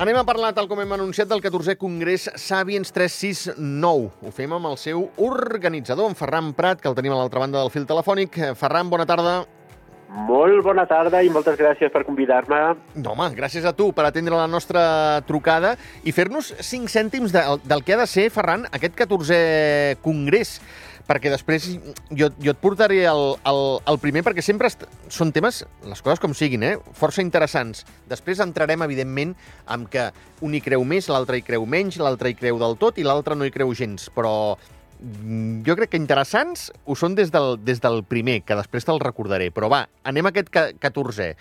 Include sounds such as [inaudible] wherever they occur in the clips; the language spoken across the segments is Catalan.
Anem a parlar, tal com hem anunciat, del 14è Congrés Sapiens 369. Ho fem amb el seu organitzador, en Ferran Prat, que el tenim a l'altra banda del fil telefònic. Ferran, bona tarda. Molt bona tarda i moltes gràcies per convidar-me. No, home, gràcies a tu per atendre la nostra trucada i fer-nos cinc cèntims de, del que ha de ser, Ferran, aquest 14è Congrés perquè després jo, jo et portaré el, el, el primer, perquè sempre són temes, les coses com siguin, eh? força interessants. Després entrarem, evidentment, amb que un hi creu més, l'altre hi creu menys, l'altre hi creu del tot i l'altre no hi creu gens, però mm, jo crec que interessants ho són des del, des del primer, que després te'l recordaré. Però va, anem a aquest 14è.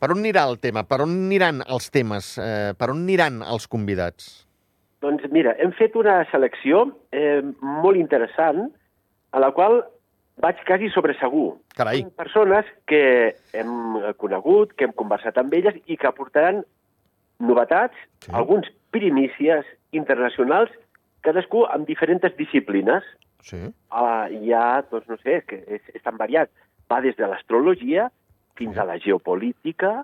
Per on anirà el tema? Per on aniran els temes? Eh, per on aniran els convidats? Doncs mira, hem fet una selecció eh, molt interessant a la qual vaig quasi sobresegur. Carai. Són persones que hem conegut, que hem conversat amb elles i que aportaran novetats, sí. alguns primícies internacionals, cadascú amb diferents disciplines. Sí. Uh, hi ha, doncs no sé, que és, és tan variat. Va des de l'astrologia fins sí. a la geopolítica,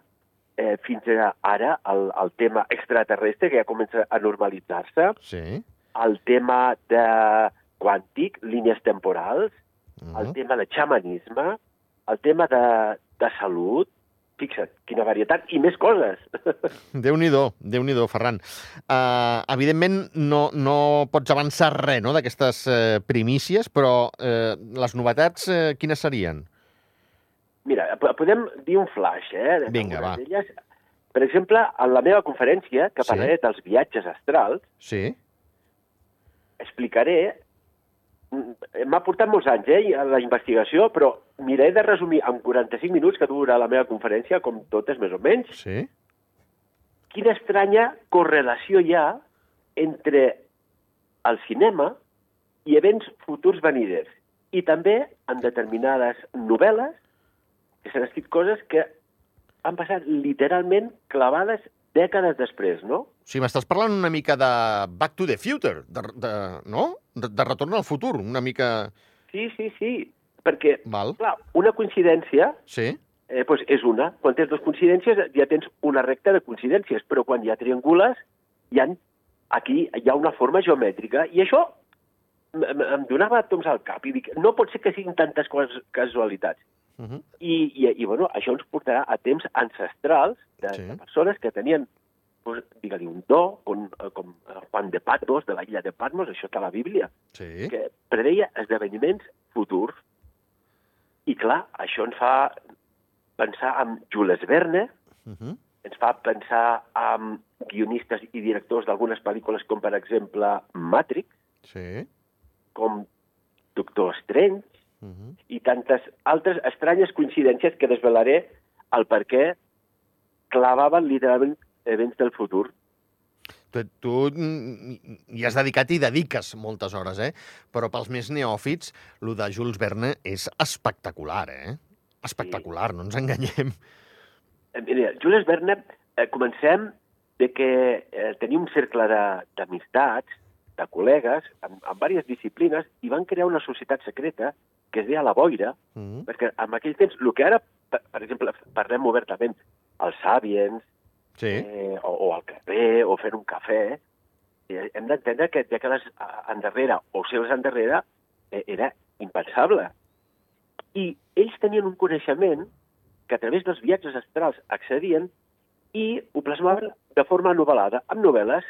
eh, fins a ara el, el tema extraterrestre, que ja comença a normalitzar-se, sí. el tema de quàntic, línies temporals, uh -huh. el tema de xamanisme, el tema de, de salut, fixa't, quina varietat, i més coses. [laughs] Déu-n'hi-do, déu nhi déu Ferran. Uh, evidentment, no, no pots avançar res no, d'aquestes uh, primícies, però uh, les novetats, uh, quines serien? Mira, podem dir un flash, eh? Vinga, va. Elles. Per exemple, en la meva conferència, que parlaré sí. dels viatges astrals, sí. explicaré m'ha portat molts anys, eh, la investigació, però miraré de resumir en 45 minuts que dura la meva conferència, com totes més o menys, sí. quina estranya correlació hi ha entre el cinema i events futurs veniders. I també en determinades novel·les que s'han escrit coses que han passat literalment clavades dècades després, no? Sí, m'estàs parlant una mica de Back to the Future, de, de, no? De, de retorn al futur, una mica... Sí, sí, sí, perquè, Val. clar, una coincidència sí. eh, pues és una. Quan tens dues coincidències ja tens una recta de coincidències, però quan hi ha triangules, hi ha, aquí hi ha una forma geomètrica, i això em donava toms al cap, i dic, no pot ser que siguin tantes casualitats. Uh -huh. I, i, I, bueno, això ens portarà a temps ancestrals de, sí. de persones que tenien, pues, digue-li, un do, com, com Juan de Patmos, de la illa de Patmos, això està a la Bíblia, sí. que predeia esdeveniments futurs. I, clar, això ens fa pensar en Jules Verne, uh -huh. ens fa pensar en guionistes i directors d'algunes pel·lícules, com, per exemple, Matrix, sí. com Doctor Strange, uh -huh. i tantes altres estranyes coincidències que desvelaré el per què clavaven literalment events del futur. Tu, tu hi has dedicat i dediques moltes hores, eh? Però pels més neòfits, lo de Jules Verne és espectacular, eh? Espectacular, sí. no ens enganyem. Eh, mira, Jules Verne, eh, comencem de que eh, tenia un cercle d'amistats, de, de col·legues, amb, amb diverses disciplines, i van crear una societat secreta que es deia la boira, mm -hmm. perquè en aquell temps, el que ara, per, per exemple, parlem obertament, els Sabiens, sí. eh, o, o al carrer, o fent un cafè, eh, hem d'entendre que dècades endarrere o segles endarrere eh, era impensable. I ells tenien un coneixement que a través dels viatges astrals accedien i ho plasmaven de forma novel·lada, amb novel·les,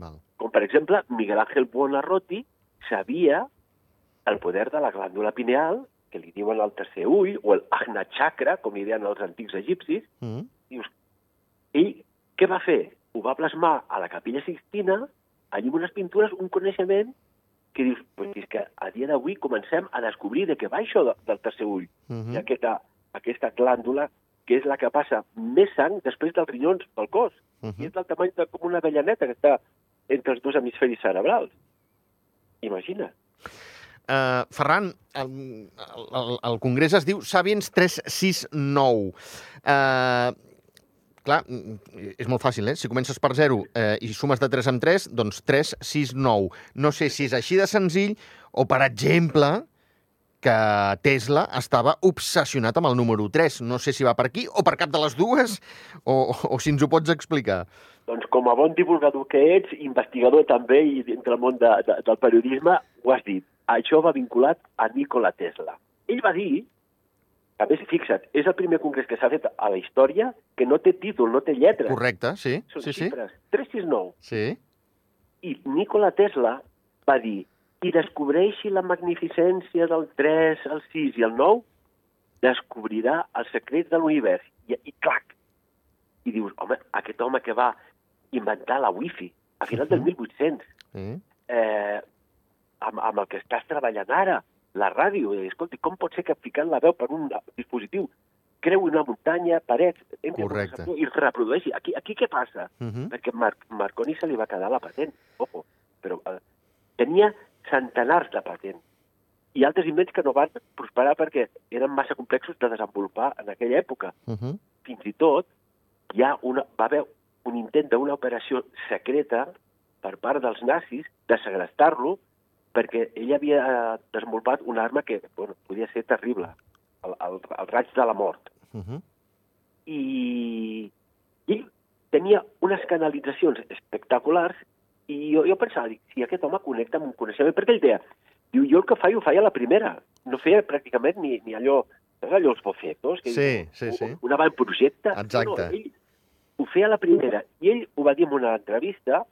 Val. com per exemple Miguel Ángel Buonarroti sabia el poder de la glàndula pineal, que li diuen el tercer ull, o el Agna Chakra, com li deien els antics egipcis, mm. dius, ell què va fer? Ho va plasmar a la capella Sixtina, allà amb unes pintures, un coneixement que dius, pues és que a dia d'avui comencem a descobrir de què va això de, del tercer ull, mm -hmm. i aquesta, aquesta glàndula que és la que passa més sang després dels rinyons pel cos, Mm -hmm. i és del tamany de com una avellaneta que està entre els dos hemisferis cerebrals. Imagina. Uh, Ferran, el, el, el Congrés es diu Sabiens 369. Uh, clar, és molt fàcil, eh? Si comences per 0 eh, i sumes de 3 en 3, doncs 3, 6, 9. No sé si és així de senzill o, per exemple, que Tesla estava obsessionat amb el número 3. No sé si va per aquí o per cap de les dues, o, o si ens ho pots explicar. Doncs com a bon divulgador que ets, investigador també i dintre el món de, de, del periodisme, ho has dit. Això va vinculat a Nikola Tesla. Ell va dir, a més, fixa't, és el primer congrés que s'ha fet a la història que no té títol, no té lletra. Correcte, sí. Són sí, sí. xifres. 369. Sí. I Nikola Tesla va dir qui descobreixi la magnificència del 3, el 6 i el 9, descobrirà els secrets de l'univers. I, I clac! I dius, home, aquest home que va inventar la wifi a final del Mhm. 1800, sí. eh, amb, amb el que estàs treballant ara, la ràdio, i, escolti, com pot ser que ficant la veu per un dispositiu creu una muntanya, parets, entri en un Correcte. i reprodueixi? Aquí, aquí què passa? Uh -huh. perquè Mar Marconi se li va quedar la patent, ojo, però eh, tenia centenars de patents i altres invents que no van prosperar perquè eren massa complexos de desenvolupar en aquella època. Uh -huh. Fins i tot hi ha una, va haver un intent d'una operació secreta per part dels nazis de segrestar-lo perquè ell havia eh, desenvolupat una arma que bueno, podia ser terrible, el, el, el raig de la mort Uh -huh. i, i ell tenia unes canalitzacions espectaculars i jo, jo pensava, dic, si aquest home connecta amb un coneixement, perquè ell deia, diu, jo el que faig ho feia a la primera, no feia pràcticament ni, ni allò, saps allò, els bofetos? Que Sí, sí, sí. Un, un avantprojecte. Exacte. No, no, ell ho feia a la primera, i ell ho va dir en una entrevista,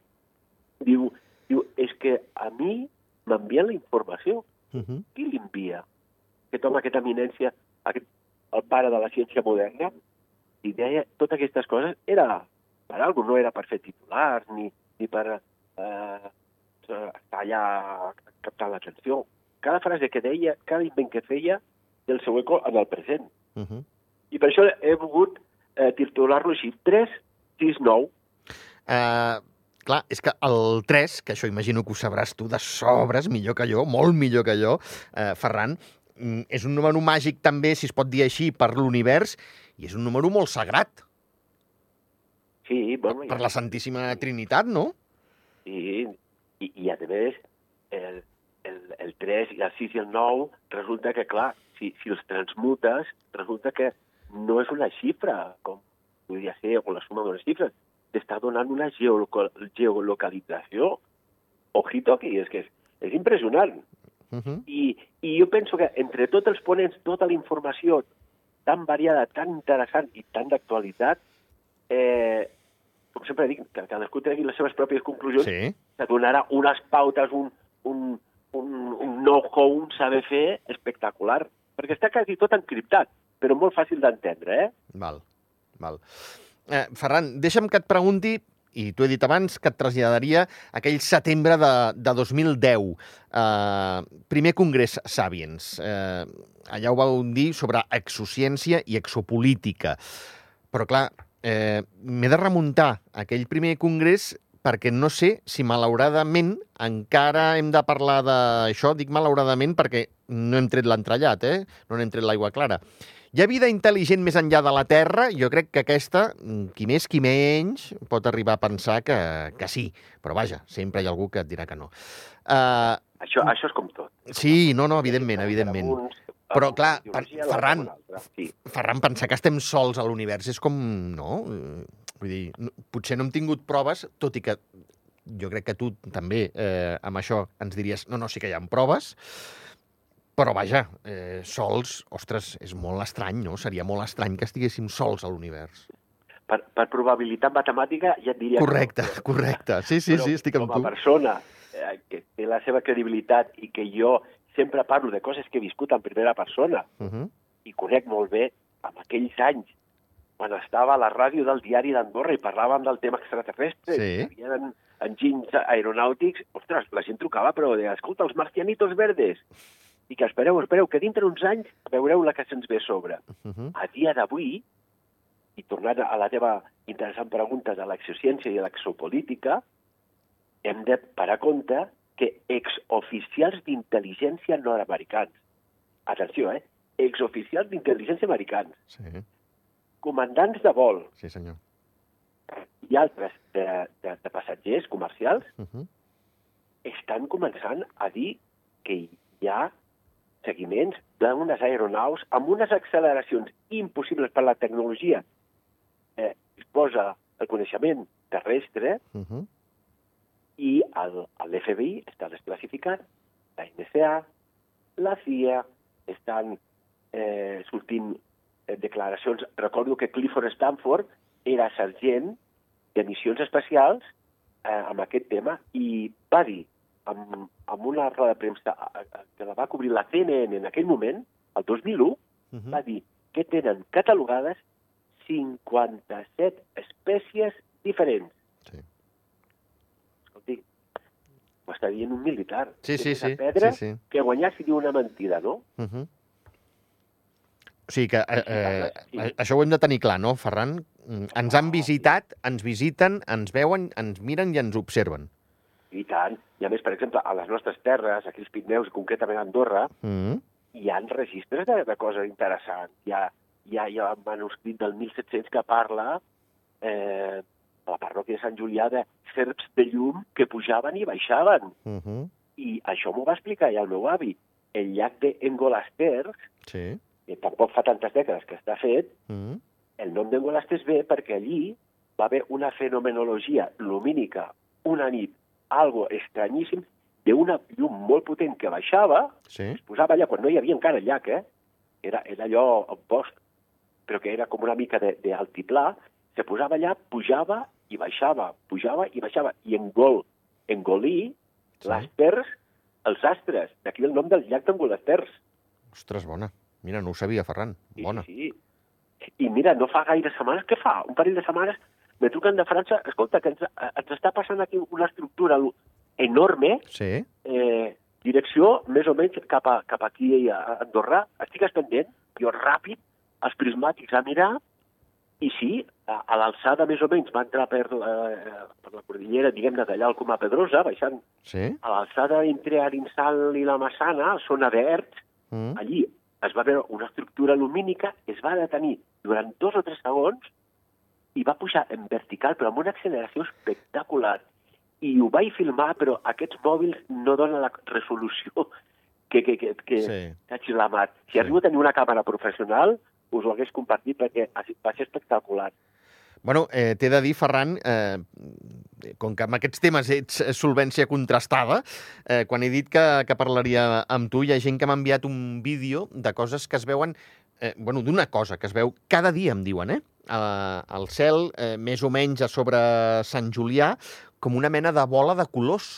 diu, diu és que a mi m'envien la informació, Uh -huh. qui l'envia? Aquest home, aquesta eminència, aquest, el pare de la ciència moderna, i deia totes aquestes coses, era per alguna no era per fer titulars, ni, ni per eh, estar allà captant l'atenció. Cada frase que deia, cada invent que feia, té el seu eco en el present. Uh -huh. I per això he volgut eh, titular-lo així, 3, 6, 9. Uh, clar, és que el 3, que això imagino que ho sabràs tu de sobres, millor que jo, molt millor que jo, uh, Ferran, mm, és un número màgic també, si es pot dir així, per l'univers, i és un número molt sagrat, Sí, bueno, per la Santíssima Trinitat, no? Sí, i, i a més, el, el, el 3 i el 6 i el 9, resulta que, clar, si, si els transmutes, resulta que no és una xifra, com podria ser, o la suma d'unes xifres, t'està donant una geolocal, geolocalització. Ojito aquí, és que és, és impressionant. Uh -huh. I, I jo penso que entre tots els ponents, tota la informació tan variada, tan interessant i tan d'actualitat, eh, com sempre dic, que cadascú tregui les seves pròpies conclusions, Sí. que donarà unes pautes, un, un, un, un know-how, un saber fer espectacular. Perquè està quasi tot encriptat, però molt fàcil d'entendre, eh? Val, val. Eh, Ferran, deixa'm que et pregunti, i t'ho he dit abans, que et traslladaria aquell setembre de, de 2010. Eh, primer congrés Sapiens. Eh, allà ho vau dir sobre exociència i exopolítica. Però, clar, eh, m'he de remuntar aquell primer congrés perquè no sé si malauradament encara hem de parlar d'això. Dic malauradament perquè no hem tret l'entrellat, eh? No n'hem tret l'aigua clara. Hi ha vida intel·ligent més enllà de la Terra? Jo crec que aquesta, mm, qui més, qui menys, pot arribar a pensar que, que sí. Però vaja, sempre hi ha algú que et dirà que no. Uh, Això, això és com tot. sí, no, no, evidentment, evidentment. Uns, Però, clar, Ferran. Sí. Ferran, pensar que estem sols a l'univers és com... No? Eh, Vull dir, no, potser no hem tingut proves, tot i que jo crec que tu també eh, amb això ens diries no, no, sí que hi ha proves, però vaja, eh, sols, ostres, és molt estrany, no? Seria molt estrany que estiguéssim sols a l'univers. Per, per probabilitat matemàtica ja et diria Correcte, que correcte. Sí, sí, sí, estic amb com a tu. persona eh, que té la seva credibilitat i que jo sempre parlo de coses que he viscut en primera persona Uh -huh. i conec molt bé amb aquells anys quan estava a la ràdio del diari d'Andorra i parlàvem del tema extraterrestre, Sí. hi havia enginys aeronàutics, ostres, la gent trucava, però de, escolta, els marcianitos verdes, i que espereu, espereu, que dintre uns anys veureu la que se'ns ve a sobre. Uh -huh. A dia d'avui, i tornant a la teva interessant pregunta de l'exociència i l'exopolítica, hem de parar compte que exoficials d'intel·ligència nord-americans, atenció, eh? Exoficials d'intel·ligència americans, Sí, comandants de vol sí, senyor. i altres de, de, de passatgers comercials Uh -huh. estan començant a dir que hi ha seguiments d'unes aeronaus amb unes acceleracions impossibles per la tecnologia eh, disposa el coneixement terrestre Uh -huh. i l'FBI està desclassificant, la NSA, la CIA, estan eh, sortint eh, declaracions. Recordo que Clifford Stanford era sergent de missions especials eh, amb aquest tema i va dir, amb, amb una roda de premsa eh, eh, que la va cobrir la CNN en aquell moment, el 2001, Uh -huh. va dir que tenen catalogades 57 espècies diferents. Sí. Escolti, ho està dient un militar. Sí, sí, sí, pedra sí, sí. que guanyar si diu una mentida, no? Uh -huh. O sigui que eh, eh, Sí. això ho hem de tenir clar, no, Ferran? Mm, Ens han visitat, ens visiten, ens veuen, ens miren i ens observen. I tant. I a més, per exemple, a les nostres terres, aquí als Pirineus, concretament a Andorra, Mm -hmm. hi ha registres de, de coses interessants. Hi ha, hi, ha, hi ha un manuscrit del 1700 que parla eh, a la parròquia de Sant Julià de serps de llum que pujaven i baixaven. Uh -huh. I això m'ho va explicar ja el meu avi. El llac d'Engolasters, Sí. que tampoc fa tantes dècades que està fet, Uh -huh. el nom d'Engolasters ve perquè allí va haver una fenomenologia lumínica una nit, algo estranyíssim, d'una llum molt potent que baixava, Sí. es posava allà, quan no hi havia encara el llac, eh? Era, era allò en bosc, però que era com una mica de- d'altiplà, se posava allà, pujava i baixava, pujava i baixava, i engol, engolí Sí. les terres, els astres, d'aquí el nom del llac d'Engolasters. Ostres, bona. Mira, no ho sabia, Ferran. Bona. Sí, sí. I mira, no fa gaire setmanes, què fa? Un parell de setmanes me truquen de França, escolta, que ens, ens està passant aquí una estructura enorme, Sí. eh, direcció més o menys cap, a, cap aquí a Andorra. Estigues pendent, jo ràpid, els prismàtics a mirar, i sí, a, a l'alçada més o menys va entrar per, eh, per la cordillera, diguem-ne, d'allà al Comà Pedrosa, baixant Sí. a l'alçada entre Arinsal i la Massana, zona d'Erts, Mm. allí es va veure una estructura lumínica, es va detenir durant dos o tres segons i va pujar en vertical, però amb una acceleració espectacular. I ho vaig filmar, però aquests mòbils no donen la resolució que, que, que, que Sí. ha xilamat. Si Sí. arribo a tenir una càmera professional, us ho hagués compartit perquè va ser espectacular. Bueno, eh, t'he de dir, Ferran, eh, com que amb aquests temes ets solvència contrastada, eh, quan he dit que, que parlaria amb tu, hi ha gent que m'ha enviat un vídeo de coses que es veuen, eh, bueno, d'una cosa que es veu cada dia, em diuen, eh? Al cel, eh, més o menys a sobre Sant Julià, com una mena de bola de colors.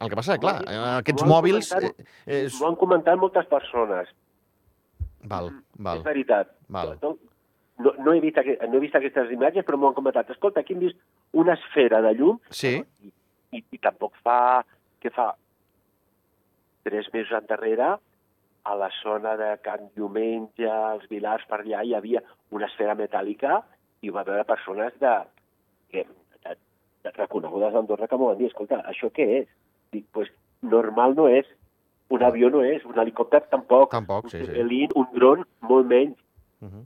El que passa, clar, eh, aquests mòbils... comentat- Eh, és... M'ho han comentat moltes persones. Val, val. És veritat. Val. No, no, no, he vist, aqu- no he vist aquestes imatges, però m'ho han comentat. Escolta, aquí hem vist una esfera de llum Sí, i, i, i tampoc fa... Què fa? Tres mesos endarrere, a la zona de Can Diumenge, els Vilars, per allà, hi havia una esfera metàl·lica i va veure persones de, que, de, de reconegudes d'Andorra que m'ho van dir, escolta, això què és? Dic, pues, normal no és, un avió no és, un helicòpter tampoc, Tampoc, sí, un sí. Un dron, molt menys. Uh -huh.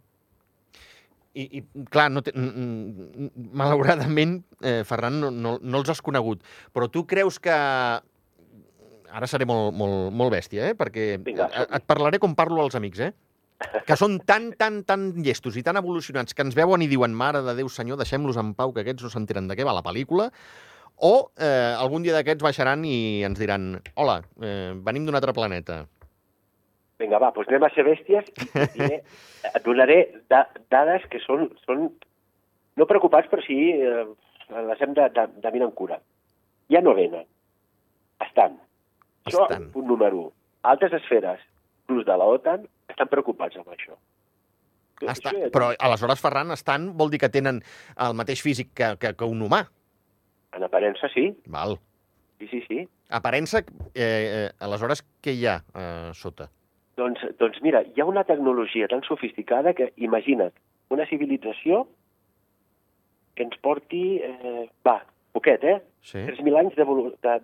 I, I, clar, no te, malauradament, eh, Ferran, no, no, no els has conegut. Però tu creus que... Ara seré molt, molt, molt bèstia, eh? Perquè Vinga, et, et parlaré com parlo als amics, eh? Que són tan, tan, tan llestos i tan evolucionats que ens veuen i diuen mare de Déu, senyor, deixem-los en pau, que aquests no s'enteren de què va la pel·lícula, o eh, algun dia d'aquests baixaran i ens diran hola, eh, venim d'un altre planeta. Vinga, va, doncs anem a ser bèsties i et, [laughs] donaré da dades que són, són no preocupats, però sí eh, les hem de, de, de mirar amb cura. Ja no venen. Estan. Això, Estan. punt número 1. Altres esferes, inclús de la OTAN, estan preocupats amb això. Està, Això ja- però aleshores, Ferran, estan vol dir que tenen el mateix físic que, que, que un humà. En aparença, sí. Val. Sí, sí, sí. Aparença, eh, eh, aleshores, què hi ha eh, sota? Doncs, doncs mira, hi ha una tecnologia tan sofisticada que, imagina't, una civilització que ens porti, eh, va, poquet, eh? Sí? 3.000 anys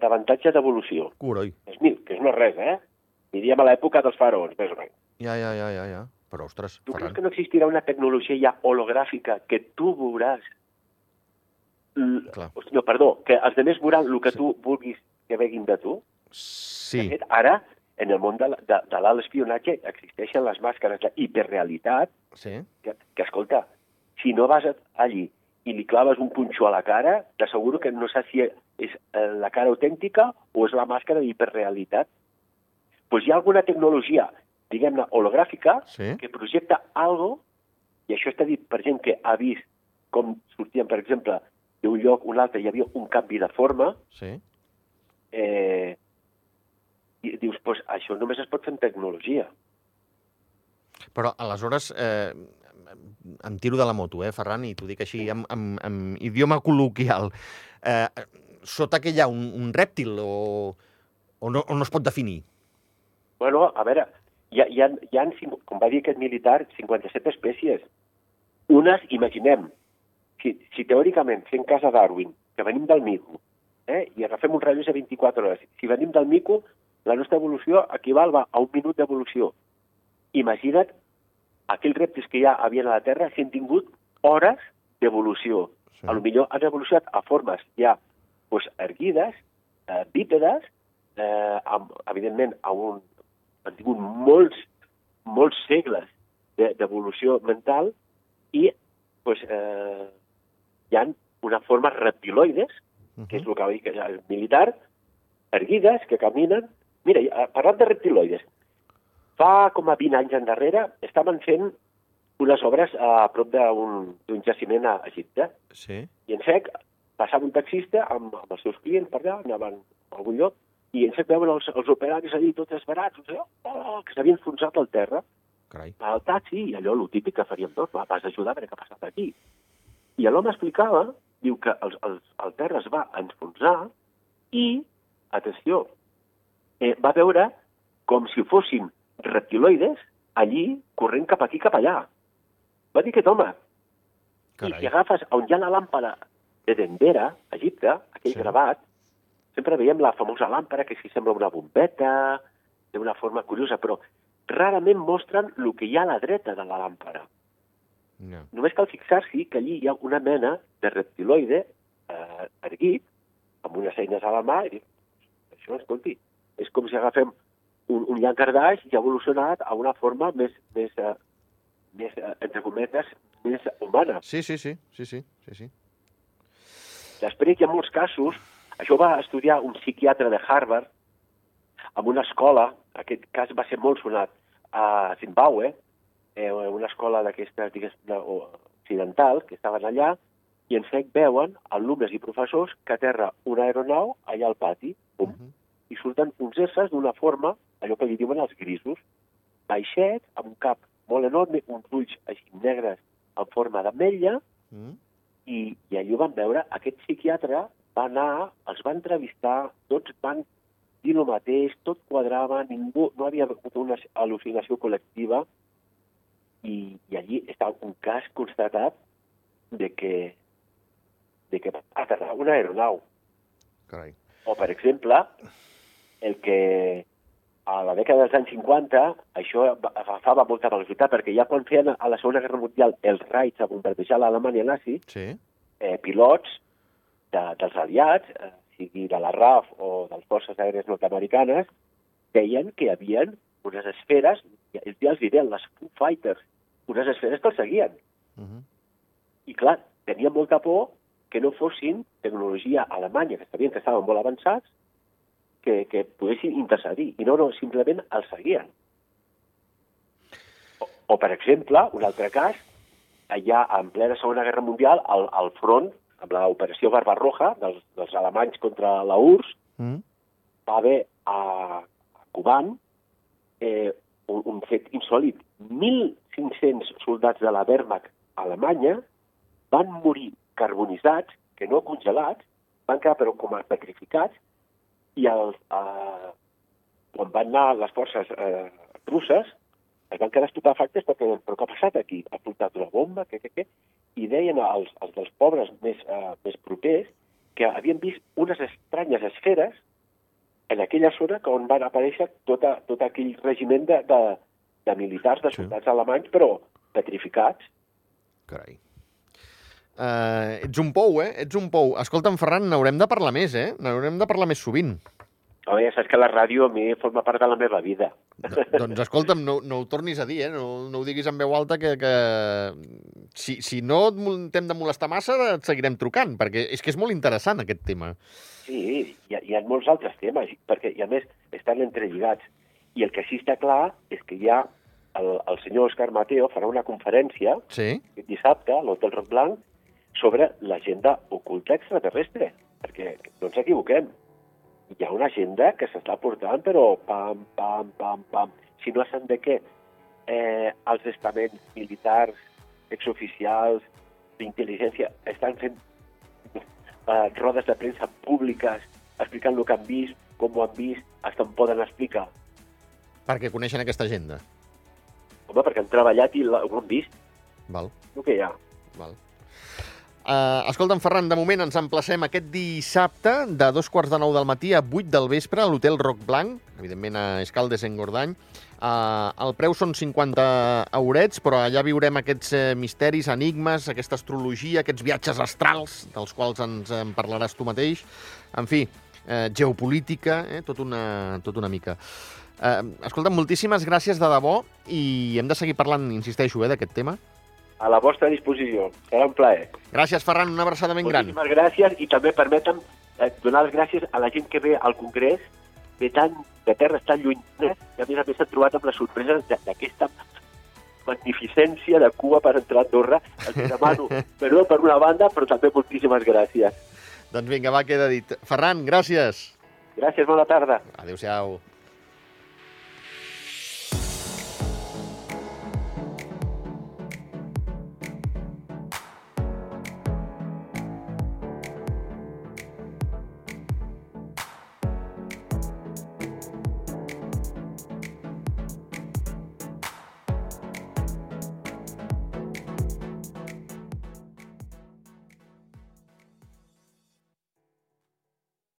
d'avantatge d'evolució. Coroi. 3.000, que no és res, eh? Diríem a l'època dels faraons, més o menys. Ja, ja, ja, ja, ja. Però, ostres, Tu creus Ferran... que no existirà una tecnologia ja hologràfica que tu veuràs... L... Clar. No, perdó, que els altres veuran el que Sí. tu vulguis que veguin de tu? Sí. De fet, ara en el món de, la- de, de l'alt espionatge existeixen les màscares d'hiperrealitat, Sí. que, que, escolta, si no vas allí i li claves un punxó a la cara, t'asseguro que no saps si és eh, la cara autèntica o és la màscara d'hiperrealitat. Doncs hi ha alguna tecnologia, diguem-ne, hologràfica, Sí. que projecta algo, i això està dit per gent que ha vist com sortien, per exemple, d'un lloc a un altre, hi havia un canvi de forma, Sí. eh, i dius, pues, això només es pot fer amb tecnologia. Però, aleshores, eh, em tiro de la moto, eh, Ferran, i t'ho dic així, en, en, en idioma col·loquial. Eh, sota què hi ha? Un, un rèptil o, o, no, o no es pot definir? Bueno, a veure, hi ha, hi ha, hi ha com va dir aquest militar, 57 espècies. Unes, imaginem, si, si teòricament fem cas a Darwin, que venim del mico, eh, i agafem un rellotge de 24 hores, si venim del mico, la nostra evolució equival va, a un minut d'evolució. Imagina't aquells rèptils que ja havien a la Terra si han tingut hores d'evolució. Sí. A lo millor han evolucionat a formes ja pues, erguides, eh, bípedes, eh, amb, evidentment amb un, han tingut molts, molts segles de- d'evolució mental i pues, eh, hi ha unes formes reptiloides, que és el que va dir que el militar, erguides, que caminen... Mira, eh, parlant de reptiloides, fa com a 20 anys endarrere estaven fent unes obres a prop d'un jaciment a Egipte. Sí. I en sec passava un taxista amb, amb els seus clients per allà, anaven a algun lloc, i en sec veuen els, els operaris allí tots esbarats, no sé, oh, que s'havien enfonsat al terra, Carai. al taxi, i allò, el típic que faríem tots, va, vas ajudar a veure què ha passat aquí. I l'home explicava, diu que els, els, el terra es va enfonsar i, atenció, eh, va veure com si fossin reptiloides allí corrent cap aquí, cap allà. Va dir aquest home, i Carai. si agafes on hi ha la làmpara de Dendera, a Egipte, aquell Sí. gravat, sempre veiem la famosa làmpara que si sembla una bombeta, té una forma curiosa, però rarament mostren el que hi ha a la dreta de la làmpara. No. Només cal fixar-s'hi que allí hi ha una mena de reptiloide eh, erguit, amb unes eines a la mà, i dic, això, escolti, és com si agafem un, un llangardaix i ha evolucionat a una forma més, més, eh, més eh, entre cometes, més humana. Sí, sí, sí, sí, sí, sí, sí. Després hi ha molts casos, això va estudiar un psiquiatre de Harvard en una escola, aquest cas va ser molt sonat, a Zimbabue, eh, una escola d'aquesta, digués, de- o- occidental, que estaven allà, i en sec veuen alumnes i professors que aterra una aeronau allà al pati, pum, Mhm. I surten uns éssers d'una forma, allò que li diuen els grisos, baixets, amb un cap molt enorme, uns ulls així negres en forma d'ametlla, Mm. i, i allò van veure, aquest psiquiatre va anar, els va entrevistar, tots van dir el mateix, tot quadrava, ningú, no havia hagut una al·lucinació col·lectiva, i, i allí està un cas constatat de que, de que va aterrar una aeronau. Carai. O, per exemple, el que a la dècada dels anys 50 això va- agafava molta velocitat, perquè ja quan feien a la Segona Guerra Mundial els raids a bombardejar l'Alemanya nazi, Sí. eh, pilots de, dels aliats, eh, sigui de la RAF o de les Forces Aèries Nord-Americanes, deien que hi havia unes esferes, ja els diré, les Foo Fighters, unes esferes que els seguien. Mhm. I clar, tenien molta por que no fossin tecnologia alemanya, que sabien que estaven molt avançats, que, que poguessin intercedir. I no, no, simplement els seguien. O, o per exemple, un altre cas, allà en plena Segona Guerra Mundial, al, al front, amb l'operació Barbarroja dels, dels alemanys contra la URSS, Mm. va haver a, a Kuban eh, un, un fet insòlid. 1.500 soldats de la Wehrmacht alemanya van morir carbonitzats, que no congelats, van quedar però com a petrificats, i els, eh, quan van anar les forces eh, russes, es van quedar estupefactes perquè però què ha passat aquí? Ha explotat una bomba? Què, què, què? I deien als, als dels pobres més, eh, més propers que havien vist unes estranyes esferes en aquella zona on van aparèixer tota, tot aquell regiment de, de, de militars, de Sí. soldats alemanys, però petrificats. Carai. Uh, ets un pou, eh? Ets un pou. Escolta'm, Ferran, n'haurem de parlar més, eh? N'haurem de parlar més sovint. Home, ja saps que la ràdio a mi forma part de la meva vida. Do, doncs escolta'm, no, no ho tornis a dir, eh? no, no ho diguis en veu alta, que, que si, si no t'hem de molestar massa et seguirem trucant, perquè és que és molt interessant aquest tema. Sí, hi ha, hi ha molts altres temes, perquè i a més estan entrelligats. I el que sí està clar és que ha el, el senyor Òscar Mateo farà una conferència sí. dissabte a l'Hotel Roc Blanc sobre l'agenda oculta extraterrestre, perquè no ens equivoquem hi ha una agenda que s'està portant, però pam, pam, pam, pam. Si no saben de què, eh, els estaments militars, exoficials, d'intel·ligència, estan fent eh, rodes de premsa públiques explicant el que han vist, com ho han vist, fins on poden explicar. Perquè coneixen aquesta agenda. Home, perquè han treballat i ho han vist. Val. El que hi ha. Val. Uh, escolta'm, Ferran, de moment ens emplacem aquest dissabte de dos quarts de nou del matí a 8 del vespre a l'Hotel Roc Blanc, evidentment a Escaldes, en Gordany. Uh, el preu són 50 eurets, però allà viurem aquests uh, misteris, enigmes, aquesta astrologia, aquests viatges astrals, dels quals ens en parlaràs tu mateix. En fi, uh, geopolítica, eh, tot, una, tot una mica. Uh, escolta'm, moltíssimes gràcies de debò i hem de seguir parlant, insisteixo, eh, d'aquest tema a la vostra disposició. Serà un plaer. Gràcies, Ferran, una abraçada ben gran. Moltíssimes gràcies i també permetem eh, donar les gràcies a la gent que ve al Congrés de, tant, de terres tan llunyanes que a més a més s'han trobat amb la sorpresa d'aquesta magnificència de cua per entrar a Andorra. Els demano [laughs] perdó per una banda, però també moltíssimes gràcies. Doncs vinga, va, queda dit. Ferran, gràcies. Gràcies, bona tarda. Adéu-siau.